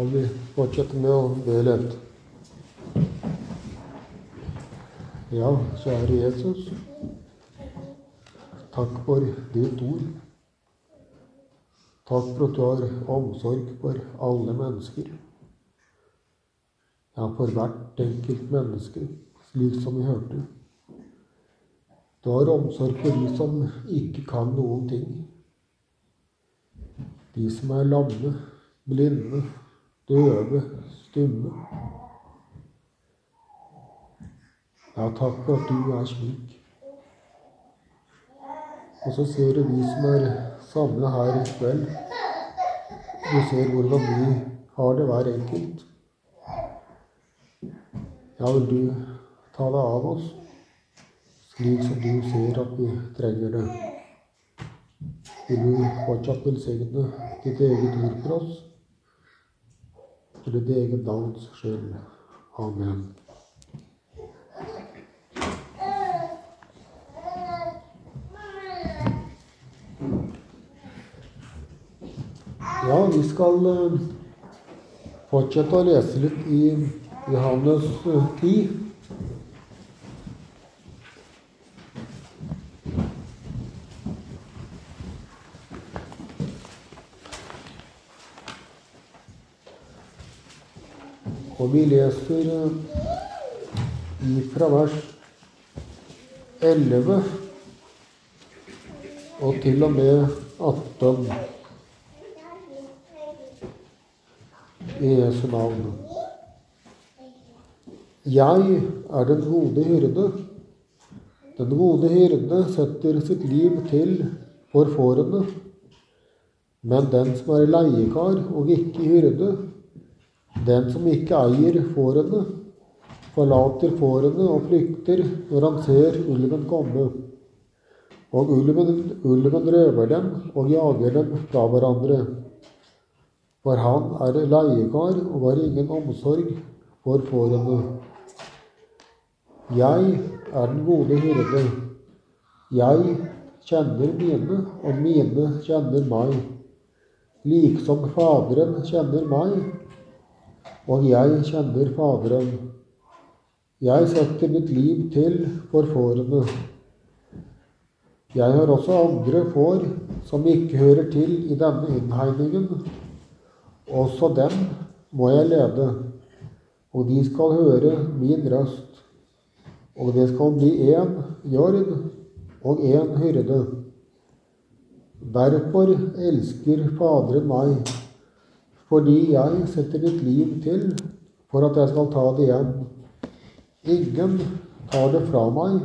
Og vi fortsetter med å be litt. Ja, kjære Jesus. Takk for ditt ord. Takk for at du har omsorg for alle mennesker. Ja, for hvert enkelt menneske, slik som vi hørte. Du har omsorg for de som ikke kan noen ting. De som er lamme, blinde, døve, stumme. Ja, takk for at du er slik. Og så ser du vi som er samla her i kveld. Du ser hvordan vi har det hver enkelt. Ja, vil du ta deg av oss, slik som du ser at vi trenger det? Vil du fortsatt velsigne ditt eget ord for oss, for ditt eget navns skyld? Amen. Ja, vi skal eh, fortsette å lese litt i Johannes eh, 10. Og vi leser fra vers 11 og til og med 18 i Jesu navn. Jeg er den gode hyrde. Den gode hyrde setter sitt liv til for fårene. Men den som er leiekar og ikke hyrde, den som ikke eier fårene, forlater fårene og flykter når han ser ulven komme. Og ulven, ulven røver dem og jager dem fra hverandre. For han er leiekar og har ingen omsorg for fårene. Jeg er den gode hyrde. Jeg kjenner mine, og mine kjenner meg. Liksom Faderen kjenner meg, og jeg kjenner Faderen. Jeg setter mitt liv til for fårene. Jeg har også andre får som ikke hører til i denne innhegningen. Også dem må jeg lede, og de skal høre min røst. Og det skal bli én jord og én hyrde. Derfor elsker Faderen meg, fordi jeg setter mitt liv til for at jeg skal ta det igjen. Ingen tar det fra meg,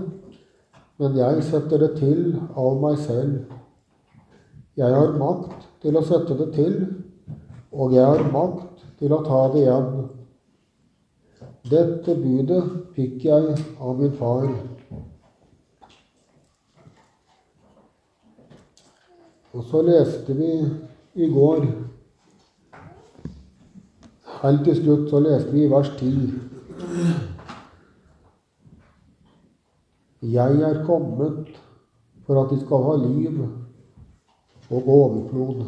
men jeg setter det til av meg selv. Jeg har makt til å sette det til, og jeg har makt til å ta det igjen. Dette budet fikk jeg av min far. Og så leste vi i går Helt til slutt så leste vi i vers 10. Jeg er kommet for at de skal ha liv og overflod.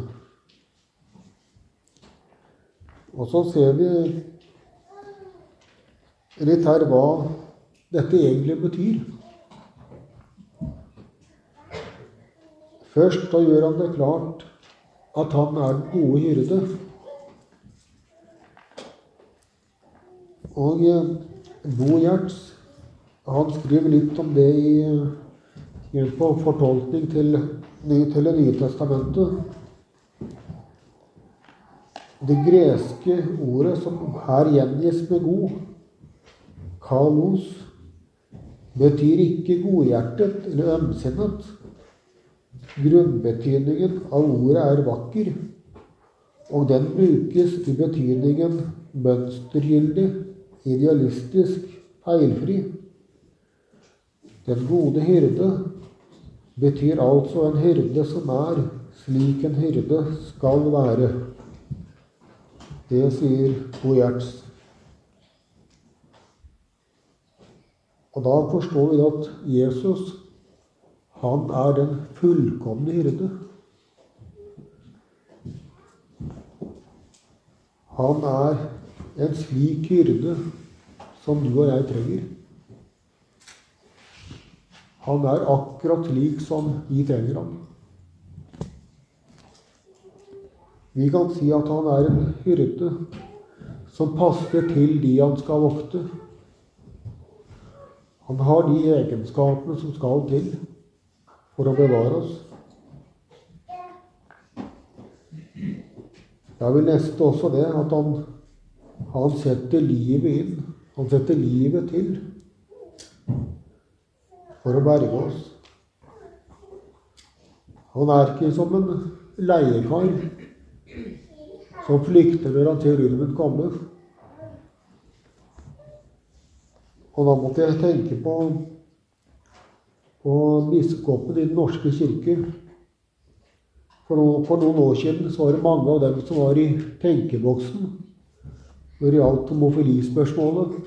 Og så ser vi litt her hva dette egentlig betyr. Først så gjør han det klart at han er den gode hyrde. Og Bo Gjerts han skriver litt om det i, hjelp av fortolkning til, til Det nye testamentet. Det greske ordet som her gjengis med god, kalos, betyr ikke godhjertet eller ømsinnet. Grunnbetydningen av ordet er vakker, og den brukes i betydningen mønstergyldig, idealistisk, feilfri. Den gode hyrde betyr altså en hyrde som er slik en hyrde skal være. Det sier Bojerts. Og da forstår vi at Jesus, han er den fullkomne hyrde. Han er en slik hyrde som du og jeg trenger. Han er akkurat slik som vi trenger ham. Vi kan si at han er en hyrde som passer til de han skal vokte. Han har de egenskapene som skal til for å bevare oss. Jeg vil neste også det at han, han setter livet inn. Han setter livet til for å berge oss. Han er ikke som en leiekar som flykter når han ser ulven komme. Og da måtte jeg tenke på, på biskopen i Den norske kirke. For, noen, år siden så var det mange av dem som var i tenkeboksen når det gjaldt homofilispørsmålet.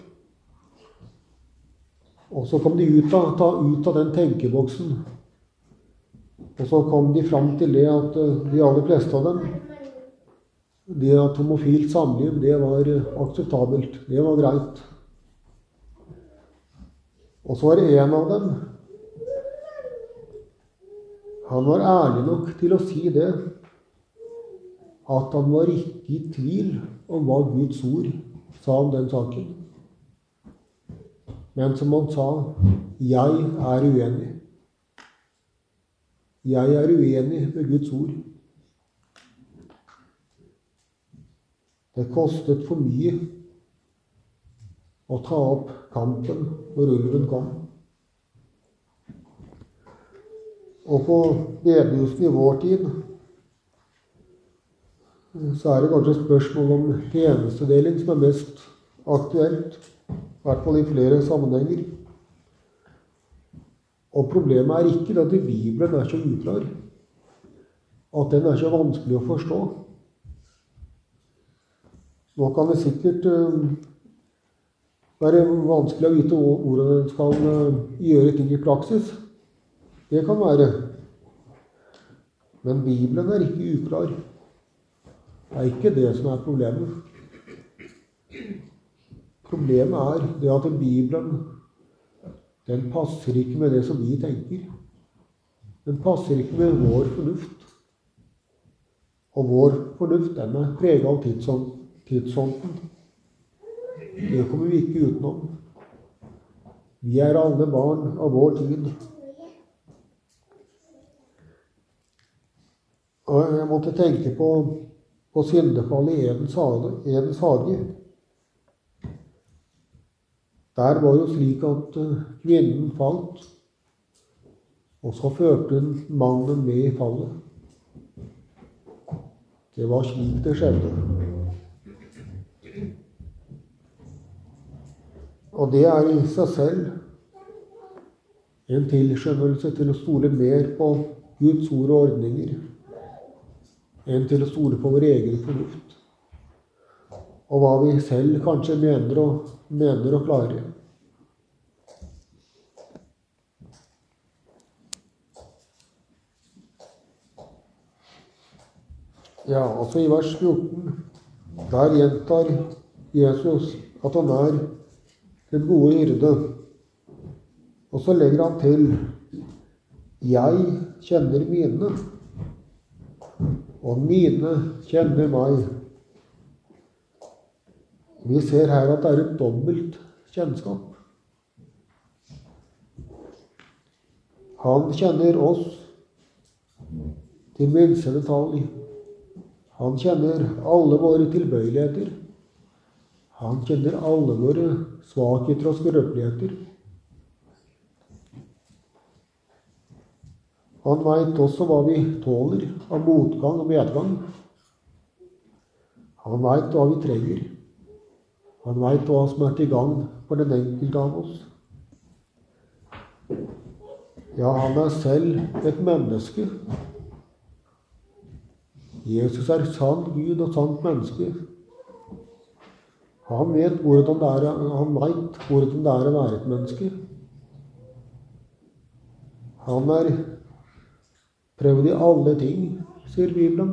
Og så kom de ut av, ta, ut av den tenkeboksen. Og så kom de fram til det at eh, de aller fleste av dem Det at homofilt samliv, det var akseptabelt. Det var greit. Og så var det en av dem Han var ærlig nok til å si det. At han var ikke i tvil om hva Guds ord sa om den saken. Men som han sa jeg er uenig. Jeg er uenig med Guds ord. Det kostet for mye å ta opp kampen når ulven kom. Og på bedehusene i vår tid så er det kanskje spørsmål om tjenestedeling som er mest aktuelt. I hvert fall i flere sammenhenger. Og problemet er ikke at Bibelen er så uklar. At den er så vanskelig å forstå. Nå kan det sikkert være vanskelig å vite hvordan en skal gjøre ting i praksis. Det kan være. Men Bibelen er ikke uklar. Det er ikke det som er problemet. Problemet er det at Bibelen den passer ikke med det som vi tenker. Den passer ikke med vår fornuft. Og vår fornuft den er prega av tidsånden. Det kommer vi ikke utenom. Vi er alle barn av vår tid. Og jeg måtte tenke på, på syndefallet i Edens hage, Der var jo slik at eh, kvinnen falt, og så førte hun mannen med i fallet. Det var slik det skjedde. Og det er i seg selv en tilskyndelse til å stole mer på Guds ord og ordninger enn til å stole på vår egen fornuft. Og hva vi selv kanskje mener og, mener og klarer. Ja, altså i vers 14, der gjentar Jesus at han er den gode hyrde. Og så legger han til 'Jeg kjenner mine' og mine kjenner meg. Vi ser her at det er et dobbelt kjennskap. Han kjenner oss til minste detalj. Han kjenner alle våre tilbøyeligheter. Han kjenner alle våre svakheter og skrøpeligheter. Han veit også hva vi tåler av motgang og medgang. Han veit hva vi trenger. Han veit hva som er til gagn for den enkelte av oss. Ja, han er selv et menneske. Jesus er sann Gud og sant menneske. Han vet hvordan det er, han veit hvordan det er å være et menneske. Han er Prøvd i alle ting, sier Bibelen.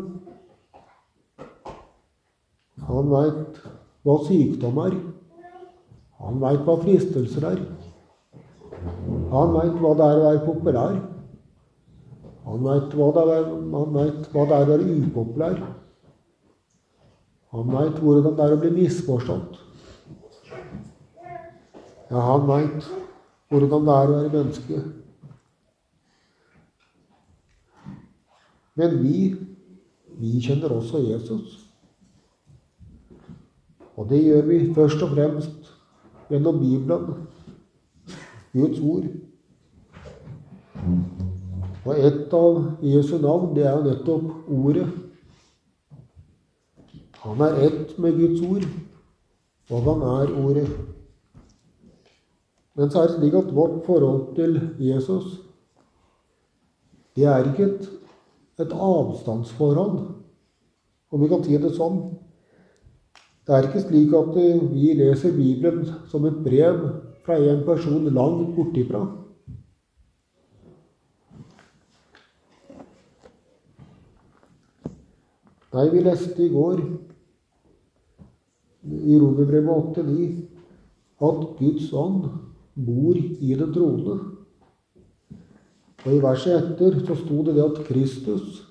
Han veit hva sykdom er. Han veit hva fristelser er. Han veit hva det er å være populær. Han veit hva, det hva det er å være upopulær. Han veit hvordan det er å bli misforstått. Ja, han veit hvordan det er å være menneske. Men vi, vi kjenner også Jesus. Og det gjør vi først og fremst gjennom Bibelen, Guds ord. Og et av Jesu navn, det er jo nettopp Ordet. Han er ett med Guds ord, og han er Ordet. Men så er det slik at vårt forhold til Jesus, det er ikke et, et avstandsforhold, om vi kan si det sånn. Det er ikke slik at vi leser Bibelen som et brev fra en person langt bortifra. Nei, vi leste i går i Romerbrevet 8,9 at Guds ånd bor i den troende. Og i verset etter så sto det det at Kristus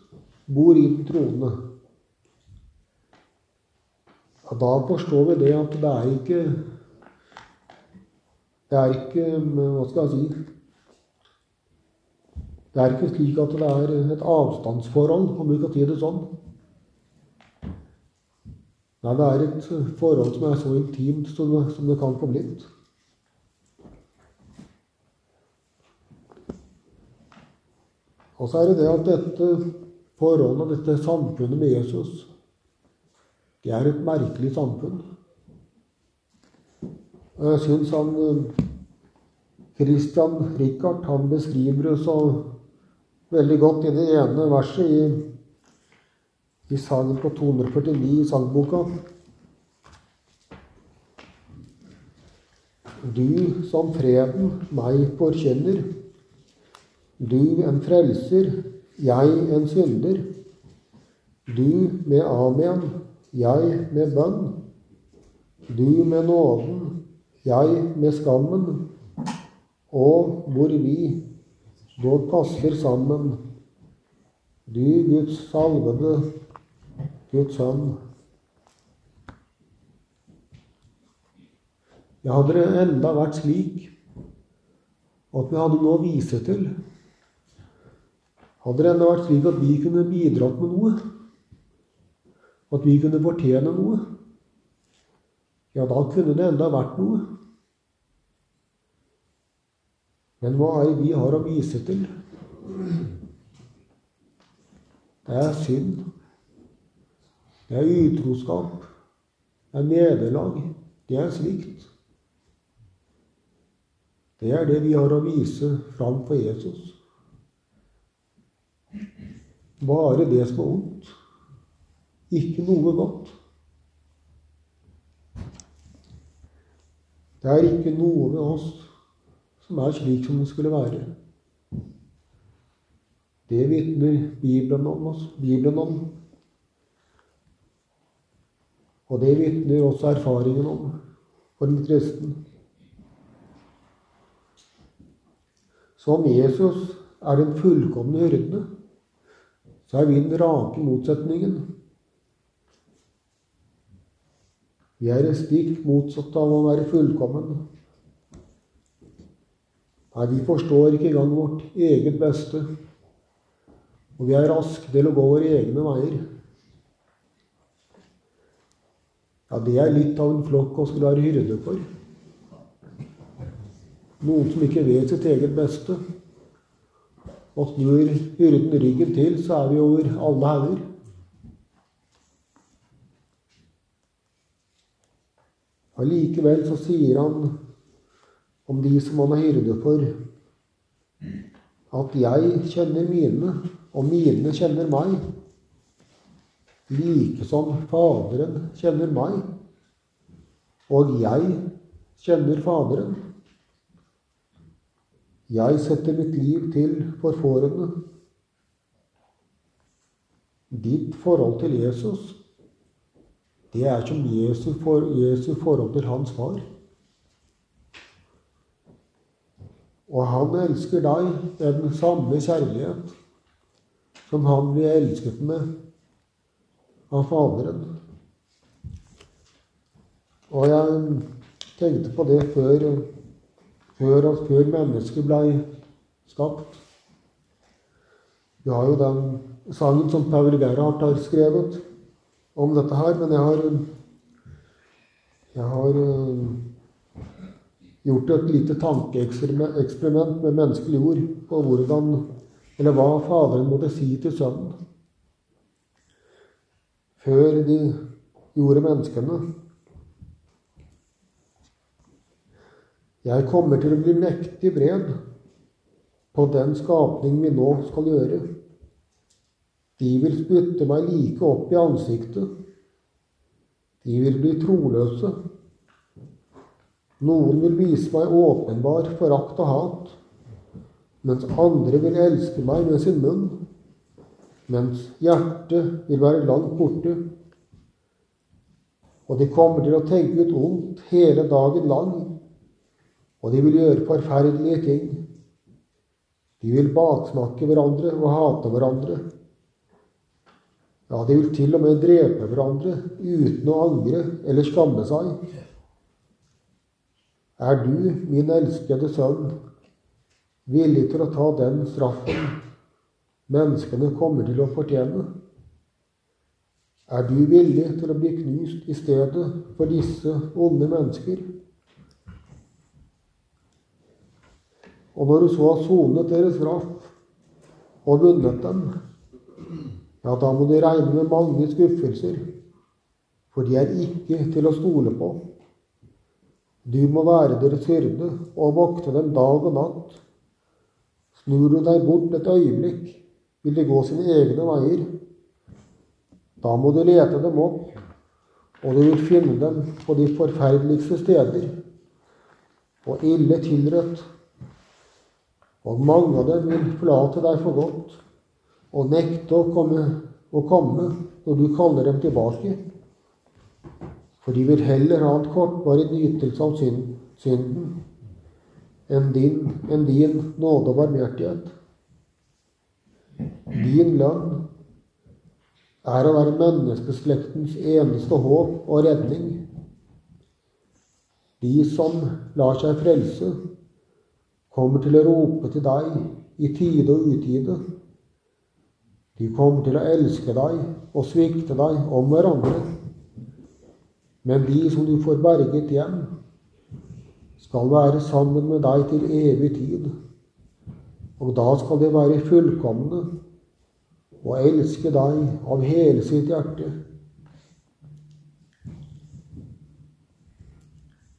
bor i den troende. Ja, da forstår vi det at det er ikke Det er ikke Hva skal jeg si Det er ikke slik at det er et avstandsforhold, om vi kan si det sånn. Nei, det er et forhold som er så intimt som det kan få blitt. Og så er det det at dette forholdet, dette samfunnet med Jesus, det er et merkelig samfunn. Og jeg syns han Christian Richard han beskriver det så veldig godt i det ene verset i, i sangen på 249 i sangboka. Du som freden meg forkjenner, du en frelser, jeg en synder. Du med amen, jeg med bønn. Du med nåden, jeg med skammen. Og hvor vi dog passer sammen. Du Guds salvede, Guds sønn. Ja, hadde det enda vært slik at vi hadde noe å vise til, hadde det enda vært slik at vi kunne bidratt med noe, at vi kunne fortjene noe, ja, da kunne det enda vært noe. Men hva er det vi har å vise til? Det er synd. Det er utroskap. Det er nederlag. Det er svikt. Det er det vi har å vise fram for Jesus. Bare det som er ondt. Ikke noe godt. Det er ikke noe ved oss som er slik som det skulle være. Det vitner Bibelen om oss, Bibelen om. Og det vitner også erfaringen om for interessen kristen. Som Jesus er den fullkomne hyrde, så er vi den rake motsetningen. Vi er det stikk motsatt av å være fullkommen. Nei, vi forstår ikke engang vårt eget beste. Og vi er raske til å gå våre egne veier. Ja, det er litt av en flokk å skulle være hyrde for. Noen som ikke vet sitt eget beste. Og snur hyrden ryggen til, så er vi over alle hauger. Allikevel så sier han om de som han er hyrde for, at jeg kjenner mine, og mine kjenner meg, like som Faderen kjenner meg, og jeg kjenner Faderen. Jeg setter mitt liv til for fårene. Ditt forhold til Jesus, det er som Jesu, for, Jesu forhold til hans far. Og han elsker deg den samme kjærlighet som han ble elsket med av Faderen. Og jeg tenkte på det før, før, før mennesket blei skapt. Vi har jo den sangen som Paul Gerhardt har skrevet om dette her, men jeg har, jeg har uh, gjort et lite tankeeksperiment med menneskelig ord på hvordan, eller hva Faderen måtte si til Sønnen før de gjorde menneskene. Jeg kommer til å bli mektig vred på den skapning vi nå skal gjøre. De vil spytte meg like opp i ansiktet. De vil bli troløse. Noen vil vise meg åpenbar forakt og hat, mens andre vil elske meg med sin munn, mens hjertet vil være langt borte. Og de kommer til å tenke ut ondt hele dagen lang, og de vil gjøre forferdelige ting. De vil baksnakke hverandre og hate hverandre. Ja, de vil til og med drepe hverandre uten å angre eller skamme seg. Er du, min elskede sønn, villig til å ta den straffen menneskene kommer til å fortjene? Er du villig til å bli knust i stedet for disse onde mennesker? Og når du så har sonet deres straff og vunnet dem, ja, da må du regne med mange skuffelser, for de er ikke til å stole på. Du må være deres hyrde og vokte dem dag og natt. Snur du deg bort et øyeblikk, vil de gå sine egne veier. Da må du lete dem opp, og du vil finne dem på de forferdeligste steder, og ille tilrett. Og mange av dem vil forlate deg for godt og nekte å komme, å komme når du kaller dem tilbake. For de vil heller ha en kortvarig nytelse av synden enn din, enn din nåde og barmhjertighet. Din lønn er å være menneskeslektens eneste håp og redning. De som lar seg frelse, kommer til å rope til deg i tide og utide. De kommer til å elske deg og svikte deg om hverandre. Men de som du får berget hjem, skal være sammen med deg til evig tid. Og da skal de være fullkomne og elske deg av hele sitt hjerte.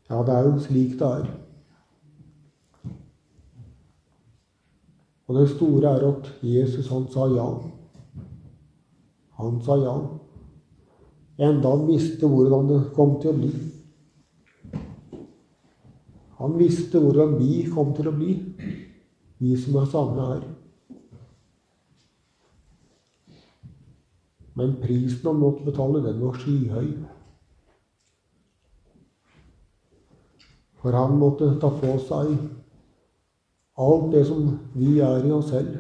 Ja, det er jo slik det er. Og det store er at Jesus, han sa ja. Han sa ja. Enda han visste hvordan det kom til å bli. Han visste hvordan vi kom til å bli, vi som er samla her. Men prisen han måtte betale, den var skyhøy. For han måtte ta på seg alt det som vi er i oss selv.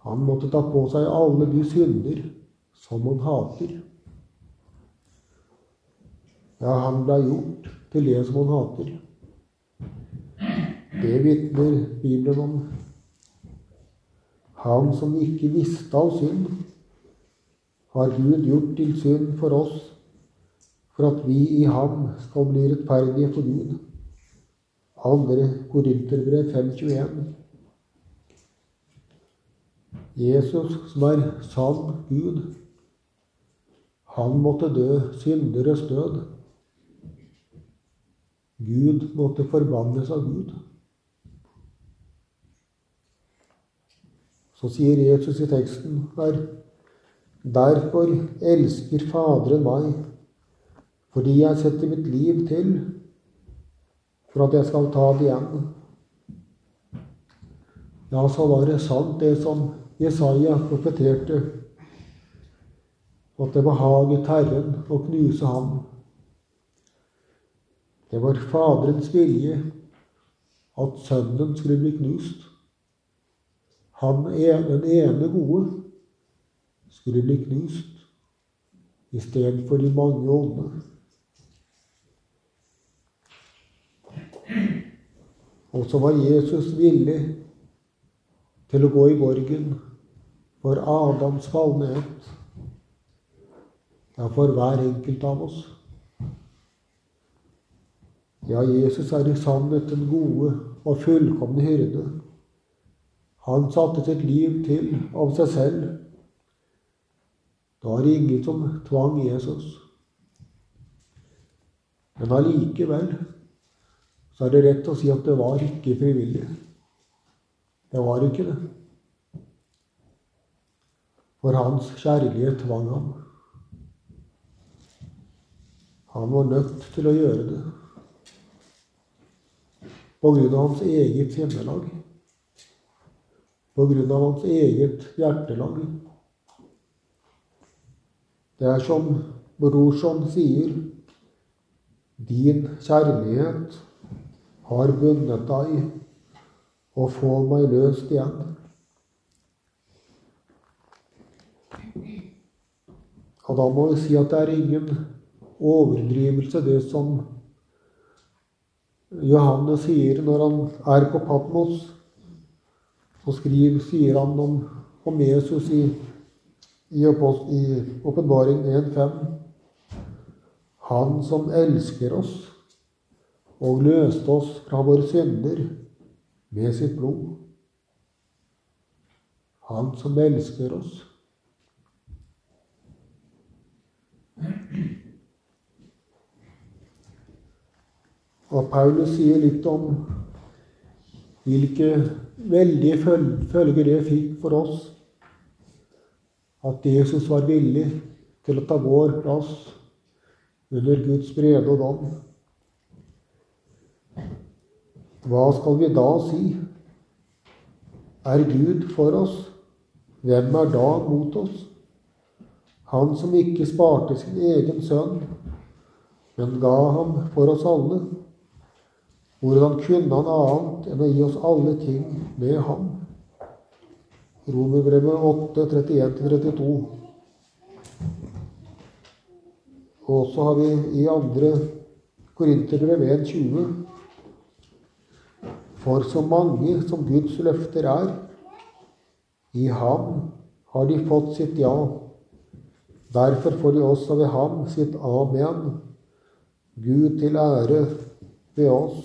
Han måtte ta på seg alle de synder som han hater. Ja, han ble gjort til det som han hater. Det vitner Bibelen om. Han som ikke visste av synd, har Gud gjort til synd for oss, for at vi i ham skal bli rettferdige for Gud. Andre Korinterbrev 521. Jesus, som er sann Gud, han måtte dø synderes død. Gud måtte forbannes av Gud. Så sier Jesus i teksten her Derfor elsker Faderen meg, fordi jeg setter mitt liv til for at jeg skal ta det igjen. Ja, så var det sant, det som Jesaja profeterte at det behaget Herren å knuse ham. Det var Faderens vilje at Sønnen skulle bli knust. Han den ene gode skulle bli knust istedenfor de mange onde. Og så var Jesus villig til å gå i borgen for Adams fallenhet. ja, for hver enkelt av oss. Ja, Jesus er i sannhet den gode og fullkomne hyrde. Han satte sitt liv til av seg selv. Da er det ingen som tvang Jesus. Men allikevel så er det rett å si at det var ikke frivillig. Det var ikke det. For hans kjærlighet tvang ham. Han var nødt til å gjøre det på grunn av hans eget hjemmelag. på grunn av hans eget hjertelag. Det er som Brorson sier, din kjærlighet har bundet deg og få meg løst igjen. Og da må vi si at det er ingen overdrivelse, det som Johannes sier når han er på Patmos. Så skriver, sier han om, om Jesus i, i, i Åpenbaring 1.5. Han som elsker oss og løste oss fra våre synder med sitt blod. Han som elsker oss. Og Paulus sier litt om hvilke veldige følger det fikk for oss at Jesus var villig til å ta vår plass under Guds brede og dom. Hva skal vi da si? Er Gud for oss? Hvem er da mot oss? Han som ikke sparte sin egen sønn, men ga ham for oss alle. Hvordan kunne han annet enn å gi oss alle ting med ham? Romerbrevet 8, 31-32. Og så har vi i andre Korinterbrev 1,20. For så mange som Guds løfter er, i ham har de fått sitt ja. Derfor får de også ved ham sitt amen. Gud til ære ved oss.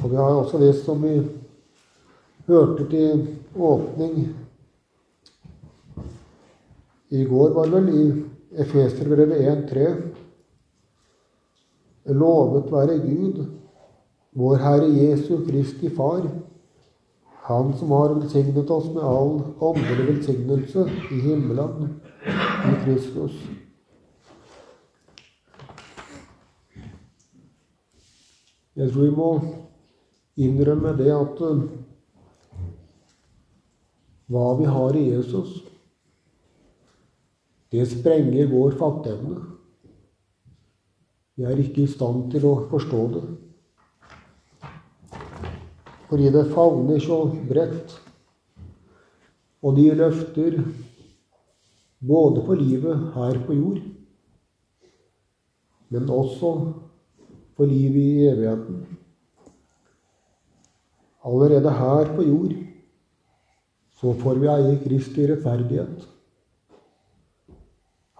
Og vi har også det som vi hørte til åpning i går, var det vel, i Efeserbrevet 1.3. Lovet være Gud, vår Herre Jesu Kristi Far, Han som har velsignet oss med all åndelig velsignelse i himmelen i Kristus. Jeg tror vi må innrømme det at uh, hva vi har i Jesus, det sprenger vår fatteevne. Vi er ikke i stand til å forstå det. Fordi det favner så bredt. Og de løfter både på livet her på jord, men også for livet i evigheten. Allerede her på jord så får vi eie Kristi rettferdighet.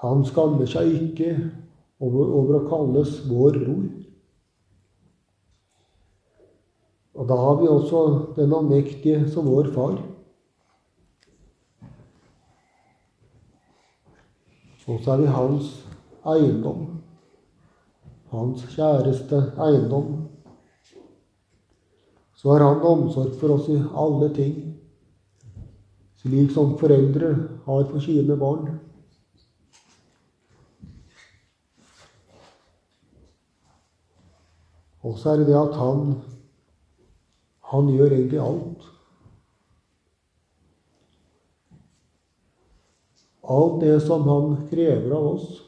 Han skammer seg ikke over, over å kalles vår bror. Og da har vi også den allmektige som vår far. Og så er vi hans eiendom. Hans kjæreste eiendom så har han omsorg for oss i alle ting, slik som foreldre har for sine barn. Og så er det det at han, han gjør egentlig alt. alt det som han krever av oss,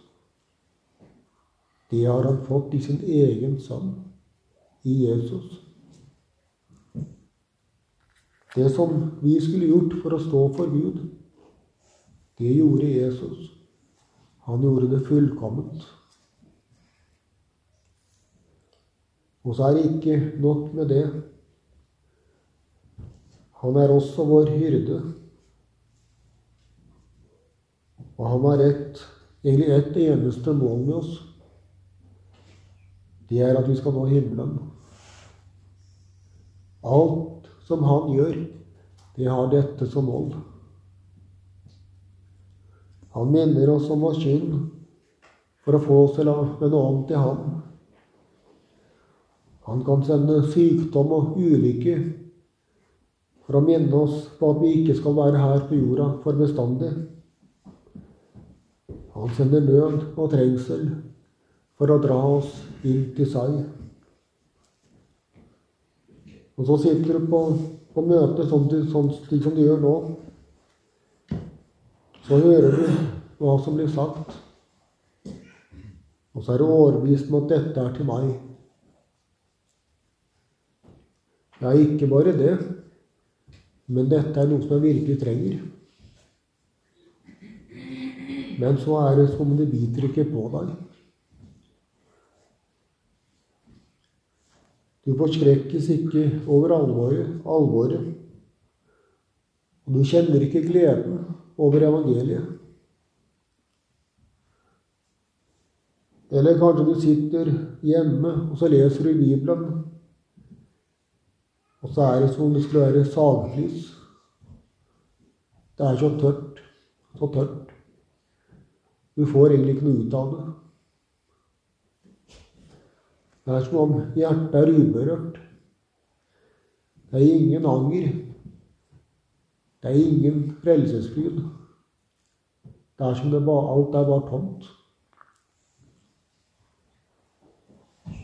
det har han fått i sin egen sønn, i Jesus. Det som vi skulle gjort for å stå for Gud, det gjorde Jesus. Han gjorde det fullkomment. Og så er det ikke nok med det. Han er også vår hyrde. Og han har ett, egentlig ett eneste mål med oss. Det er at vi skal nå himmelen. Alt som han gjør, det har dette som mål. Han minner oss om vår synd for å få oss til å vende om til ham. Han kan sende sykdom og ulykke for å minne oss på at vi ikke skal være her på jorda for bestandig. Han sender nød og trengsel for å dra oss inn til seg. Og så sitter du på, på møte sånn, sånn, slik som du gjør nå. Så hører du hva som blir sagt. Og så er du overbevist om at dette er til meg. Ja, ikke bare det, men dette er noe som jeg virkelig trenger. Men så er det som om det biter ikke på deg. Du forskrekkes ikke over alvoret, alvoret. Du kjenner ikke gleden over evangeliet. Eller kanskje du sitter hjemme og så leser du Bibelen, og så er det som om det skulle være sagflis. Det er så tørt, så tørt. Du får egentlig ikke noe ut av det. Det er som om hjertet er uberørt. Det er ingen anger. Det er ingen frelsesfryd. Det er som bare, alt er bare tomt.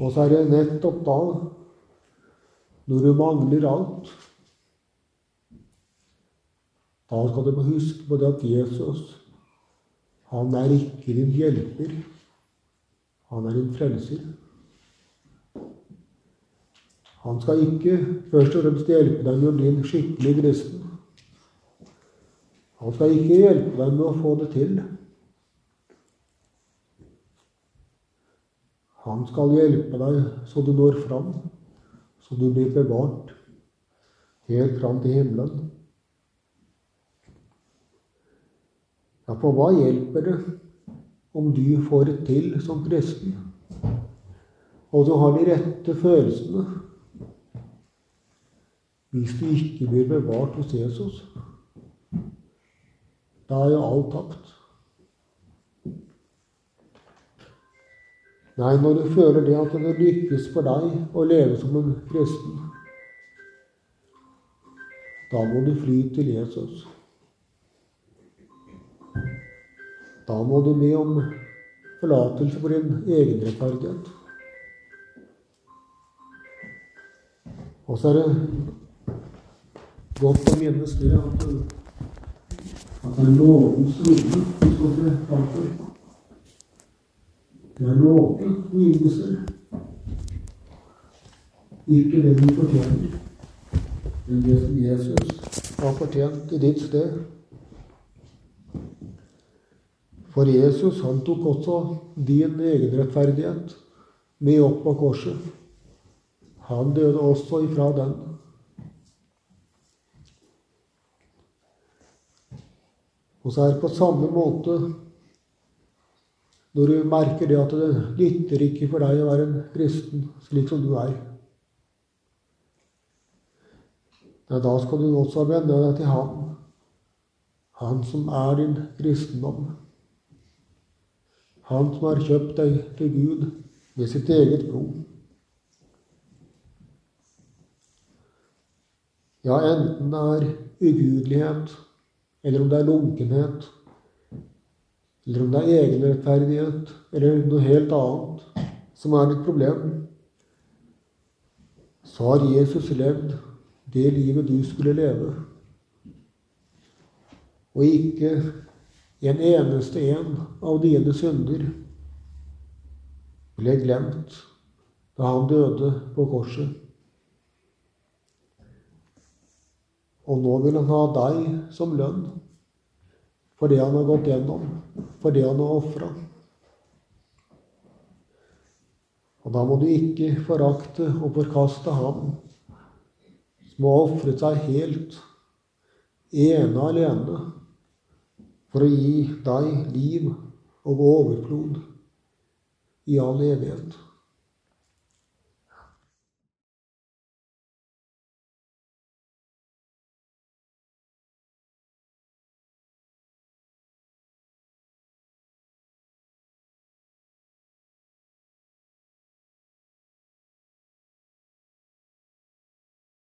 Og så er det nettopp da, når du mangler alt Da skal du huske på det at Jesus, han er ikke din hjelper. Han er din frelser. Han skal ikke først og fremst hjelpe deg med å bli en skikkelig kristen. Han skal ikke hjelpe deg med å få det til. Han skal hjelpe deg så du når fram, så du blir bevart helt fram til himmelen. Ja, for hva hjelper det om du får det til som kristen, og du har de rette følelsene, hvis du ikke blir bevart hos Jesus? Da er jo alt tapt. Nei, når du føler det at det lykkes for deg å leve som en kristen, da må du fly til Jesus. Da må du be om forlatelse for din egenrettferdighet. Og så er det godt å minnes det at, det er rode du skal se framfor. Det er nåde og ytelser. Ikke det du fortjener, men det som Jesus har fortjent i ditt sted. For Jesus, han tok også din egenrettferdighet med opp på korset. Han døde også ifra den. Og så er det på samme måte når du merker det at det nytter ikke for deg å være en kristen slik som du er. Ja, da skal du også vende deg til Han, Han som er din kristendom. Han som har kjøpt deg til Gud med sitt eget blod. Ja, enten det er ugudelighet, eller om det er lunkenhet, eller om det er egenrettferdighet eller noe helt annet som er ditt problem, så har Jesus levd det livet du skulle leve. Og ikke en eneste en av dine synder ble glemt da han døde på korset. Og nå vil han ha deg som lønn for det han har gått gjennom, for det han har ofra. Og da må du ikke forakte og forkaste ham som har ofret seg helt, ene alene, for å gi deg liv og overflod i all evighet.